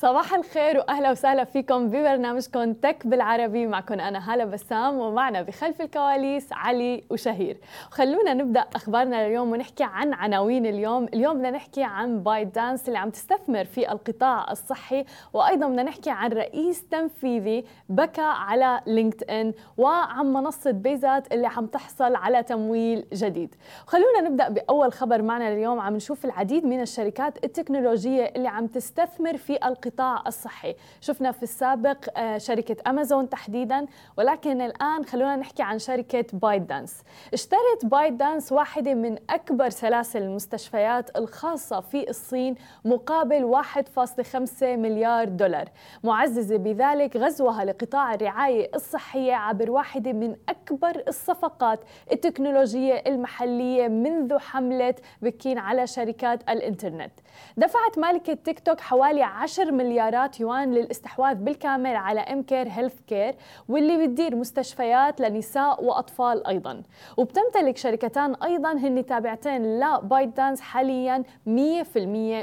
صباح الخير وأهلا وسهلا فيكم ببرنامجكم تك بالعربي. معكم أنا هالة بسام ومعنا بخلف الكواليس علي وشهير. خلونا نبدأ أخبارنا اليوم ونحكي عن عناوين اليوم. اليوم بدنا نحكي عن بايت دانس اللي عم تستثمر في القطاع الصحي وأيضا بدنا نحكي عن رئيس تنفيذي بكى على لينكد ان وعن منصة بيزات اللي عم تحصل على تمويل جديد. خلونا نبدأ بأول خبر معنا اليوم عم نشوف العديد من الشركات التكنولوجية اللي عم تستثمر في القطاع القطاع الصحي. شفنا في السابق آه، شركة أمازون تحديدا ولكن الآن خلونا نحكي عن شركة بايت دانس اشترت بايت دانس واحدة من أكبر سلاسل المستشفيات الخاصة في الصين مقابل 1.5 مليار دولار. معززة بذلك غزوها لقطاع الرعاية الصحية عبر واحدة من أكبر الصفقات التكنولوجية المحلية منذ حملة بكين على شركات الإنترنت. دفعت مالكة تيك توك حوالي 10 مليارات يوان للاستحواذ بالكامل على Amcare Healthcare واللي بتدير مستشفيات لنساء واطفال أيضا. وبتمتلك شركتان أيضا هن تابعتين لبايت دانس حاليا 100%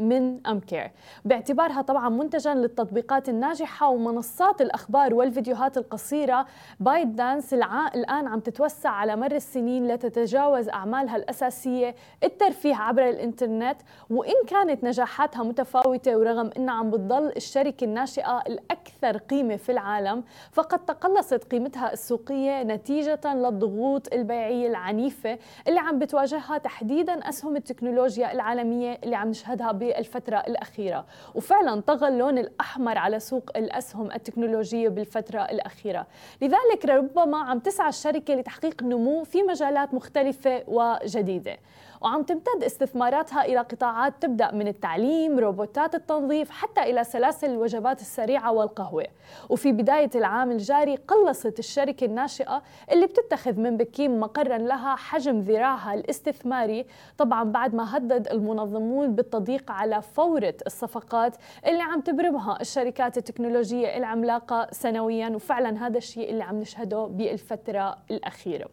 من Amcare. باعتبارها طبعا منتجا للتطبيقات الناجحة ومنصات الأخبار والفيديوهات القصيرة بايت دانس الآن عم تتوسع على مر السنين لتتجاوز أعمالها الأساسية الترفيه عبر الإنترنت وإن كانت نجاحاتها متفاوتة ورغم إنها عم بتضل تظل الشركة الناشئة الأكثر قيمة في العالم فقد تقلصت قيمتها السوقية نتيجة للضغوط البيعية العنيفة اللي عم بتواجهها تحديدا أسهم التكنولوجيا العالمية اللي عم نشهدها بالفترة الأخيرة. وفعلا طغى اللون الأحمر على سوق الأسهم التكنولوجية بالفترة الأخيرة. لذلك ربما عم تسعى الشركة لتحقيق نمو في مجالات مختلفة وجديدة. وعم تمتد استثماراتها إلى قطاعات تبدأ من التعليم روبوتات التنظيف حتى إلى سلاسل الوجبات السريعة والقهوة. وفي بداية العام الجاري قلصت الشركة الناشئة اللي بتتخذ من بكين مقرا لها حجم ذراعها الاستثماري. طبعا بعد ما هدد المنظمون بالتضييق على فورة الصفقات اللي عم تبرمها الشركات التكنولوجية العملاقة سنويا وفعلا هذا الشيء اللي عم نشهده بالفترة الأخيرة.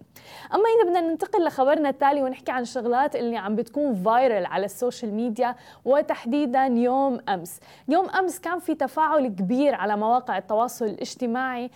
أما إذا بدنا ننتقل لخبرنا التالي ونحكي عن شغلات اللي عم بتكون viral على ال social media وتحديدا يوم أمس. يوم أمس كان في تفاعل كبير على مواقع التواصل الاجتماعي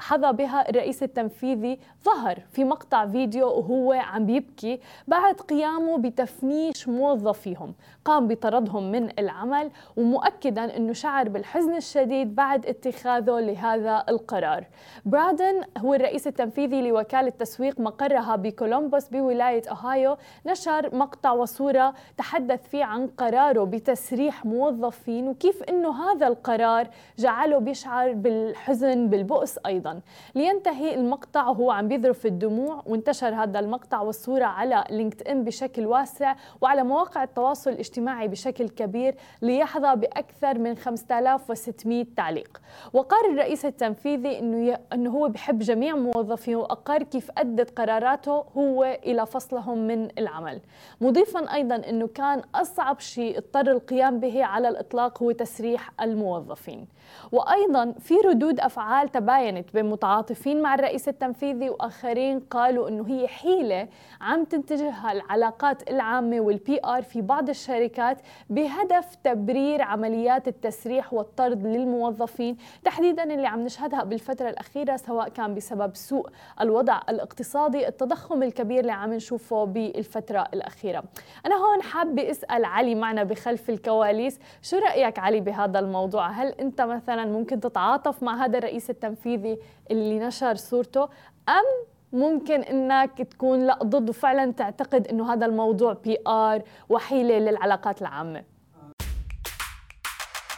حظى بها الرئيس التنفيذي ظهر في مقطع فيديو وهو عم بيبكي بعد قيامه بتفنيش موظفيهم. قام بطردهم من العمل ومؤكدا إنه شعر بالحزن الشديد بعد اتخاذه لهذا القرار. برادن هو الرئيس التنفيذي لوكالة تسويق مقرها بكولومبوس بولاية أوهايو نشر نشر مقطع وصورة تحدث فيه عن قراره بتسريح موظفين وكيف أنه هذا القرار جعله بيشعر بالحزن بالبؤس أيضا لينتهي المقطع وهو عم بيذرف الدموع وانتشر هذا المقطع والصورة على لينكد إن بشكل واسع وعلى مواقع التواصل الاجتماعي بشكل كبير ليحظى بأكثر من 5600 تعليق وقال الرئيس التنفيذي أنه. أنه هو بحب جميع موظفيه وأقر كيف أدت قراراته هو إلى فصلهم من العمل العمل مضيفا أيضا أنه كان أصعب شيء اضطر القيام به على الإطلاق هو تسريح الموظفين. وأيضا في ردود أفعال تباينت بين متعاطفين مع الرئيس التنفيذي وآخرين قالوا أنه هي حيلة عم تنتجها العلاقات العامة وال PR في بعض الشركات بهدف تبرير عمليات التسريح والطرد للموظفين تحديدا اللي عم نشهدها بالفترة الأخيرة سواء كان بسبب سوء الوضع الاقتصادي التضخم الكبير اللي عم نشوفه بالفترة الأخيرة. أنا هون حابة أسأل علي معنا بخلف الكواليس شو رأيك علي بهذا الموضوع؟ هل أنت مثلا ممكن تتعاطف مع هذا الرئيس التنفيذي اللي نشر صورته أم ممكن إنك تكون لا ضد وفعلا تعتقد إنه هذا الموضوع بي ار وحيلة للعلاقات العامة؟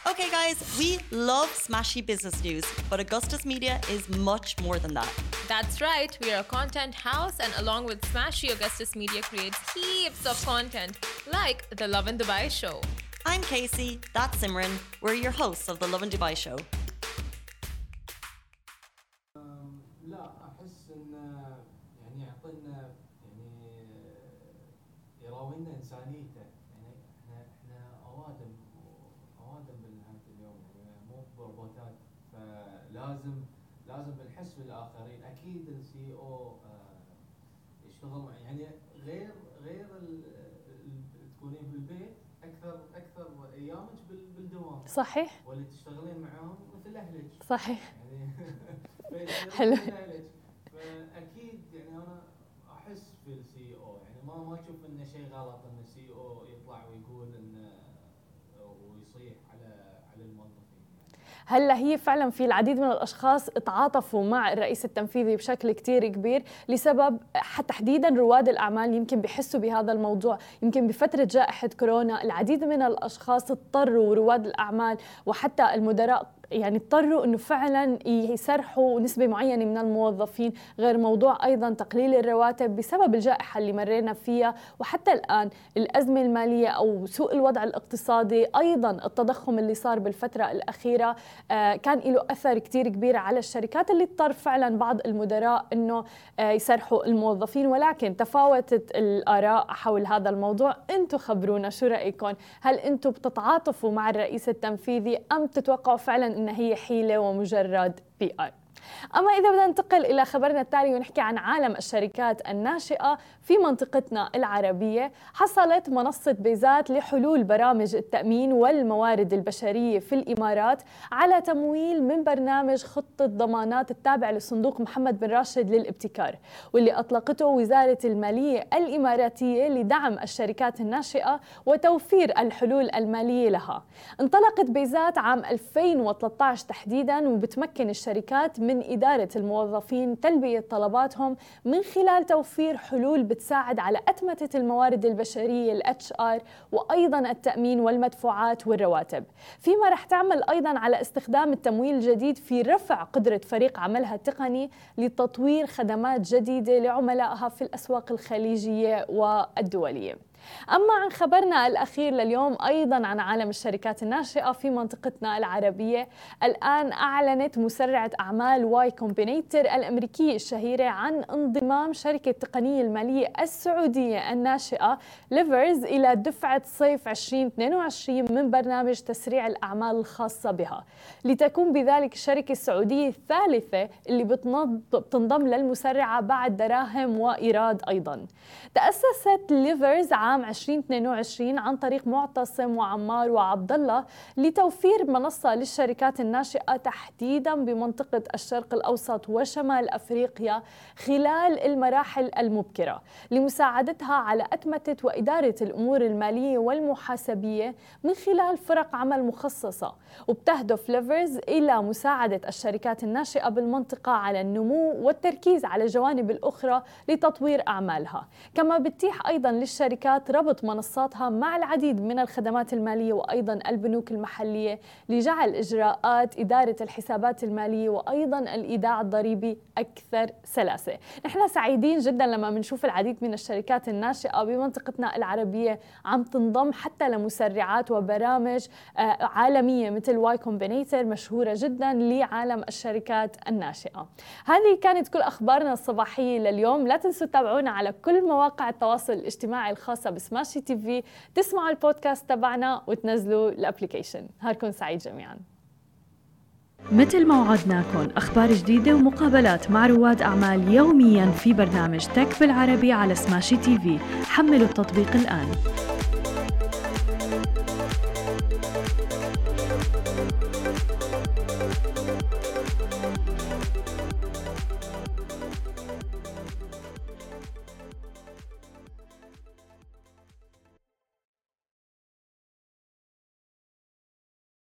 Okay, guys, we love smashy business news, but Augustus Media is much more than that. That's right, we are a content house, and along with Smashy, Augustus Media creates heaps of content, like the Love in Dubai show. I'm Casey, that's Simran. We're your hosts of the Love in Dubai show. روبوتات لازم لازم بنحس بالآخرين. أكيد السي أو يشتغل مع يعني غير غير تكونين بالبيت أكثر أكثر أيامك بال- بالدوام. صحيح. واللي تشتغلين معاهم مثل أهلك. صحيح. يعني حلو. أهلك. فأكيد يعني أنا أحس في السي أو يعني ما ما أشوف إنه شيء غلط ان السي أو يطلع ويقول انه ويصيح على على الموظفين هلا هي فعلا في العديد من الأشخاص تعاطفوا مع الرئيس التنفيذي بشكل كتير كبير لسبب تحديدا رواد الأعمال يمكن بيحسوا بهذا الموضوع. يمكن بفترة جائحة كورونا العديد من الأشخاص اضطروا رواد الأعمال وحتى المدراء يعني اضطروا إنه فعلا يسرحوا نسبة معينة من الموظفين غير موضوع أيضا تقليل الرواتب بسبب الجائحة اللي مرينا فيها. وحتى الآن الأزمة المالية أو سوء الوضع الاقتصادي أيضا التضخم اللي صار بالفترة الأخيرة آه، كان له أثر كتير كبير على الشركات اللي اضطر فعلا بعض المدراء إنه آه، يسرحوا الموظفين. ولكن تفاوتت الآراء حول هذا الموضوع. أنتم خبرونا شو رأيكم؟ هل أنتم بتتعاطفوا مع الرئيس التنفيذي أم تتوقعوا فعلا انها هي حيلة ومجرد PR أما إذا بدنا ننتقل إلى خبرنا التالي ونحكي عن عالم الشركات الناشئة في منطقتنا العربية حصلت منصة بيزات لحلول برامج التأمين والموارد البشرية في الإمارات على تمويل من برنامج خطة ضمانات التابع لصندوق محمد بن راشد للابتكار واللي أطلقته وزارة المالية الإماراتية لدعم الشركات الناشئة وتوفير الحلول المالية لها. انطلقت بيزات عام 2013 تحديدا وبتمكن الشركات من إدارة الموظفين تلبية طلباتهم من خلال توفير حلول بتساعد على أتمتة الموارد البشرية ال HR وأيضا التأمين والمدفوعات والرواتب. فيما رح تعمل أيضا على استخدام التمويل الجديد في رفع قدرة فريق عملها التقني لتطوير خدمات جديدة لعملائها في الأسواق الخليجية والدولية. أما عن خبرنا الأخير لليوم أيضا عن عالم الشركات الناشئة في منطقتنا العربية. الآن أعلنت مسرعة أعمال Y Combinator الأمريكية الشهيرة عن انضمام شركة التقنية المالية السعودية الناشئة ليفرز إلى دفعة صيف 2022 من برنامج تسريع الأعمال الخاصة بها. لتكون بذلك الشركة السعودية الثالثة اللي بتنض- بتنضم للمسرعة بعد دراهم وإيراد أيضا. تأسست ليفرز عام 2022 عن طريق معتصم وعمار وعبد الله لتوفير منصة للشركات الناشئة تحديدا بمنطقة الشرق الأوسط وشمال أفريقيا خلال المراحل المبكرة لمساعدتها على أتمتة وإدارة الأمور المالية والمحاسبية من خلال فرق عمل مخصصة وبتهدف ليفرز إلى مساعدة الشركات الناشئة بالمنطقة على النمو والتركيز على الجوانب الأخرى لتطوير أعمالها. كما بتتيح أيضا للشركات ربط منصاتها مع العديد من الخدمات المالية وأيضا البنوك المحلية لجعل إجراءات إدارة الحسابات المالية وأيضا الإيداع الضريبي أكثر سلاسة. نحن سعيدين جدا لما بنشوف العديد من الشركات الناشئة بمنطقتنا العربية عم تنضم حتى لمسرعات وبرامج آه، عالمية مثل Y Combinator مشهورة جدا لعالم الشركات الناشئة. هذه كانت كل أخبارنا الصباحية لليوم. لا تنسوا تتابعونا على كل مواقع التواصل الاجتماعي الخاصة بسماشي TV تسمعوا البودكاست تبعنا وتنزلوا ال application نهاركون سعيد جميعا. مثل ما وعدناكم أخبار جديدة ومقابلات مع رواد أعمال يوميا في برنامج Tech بالعربي على سماشي TV. حملوا التطبيق الآن.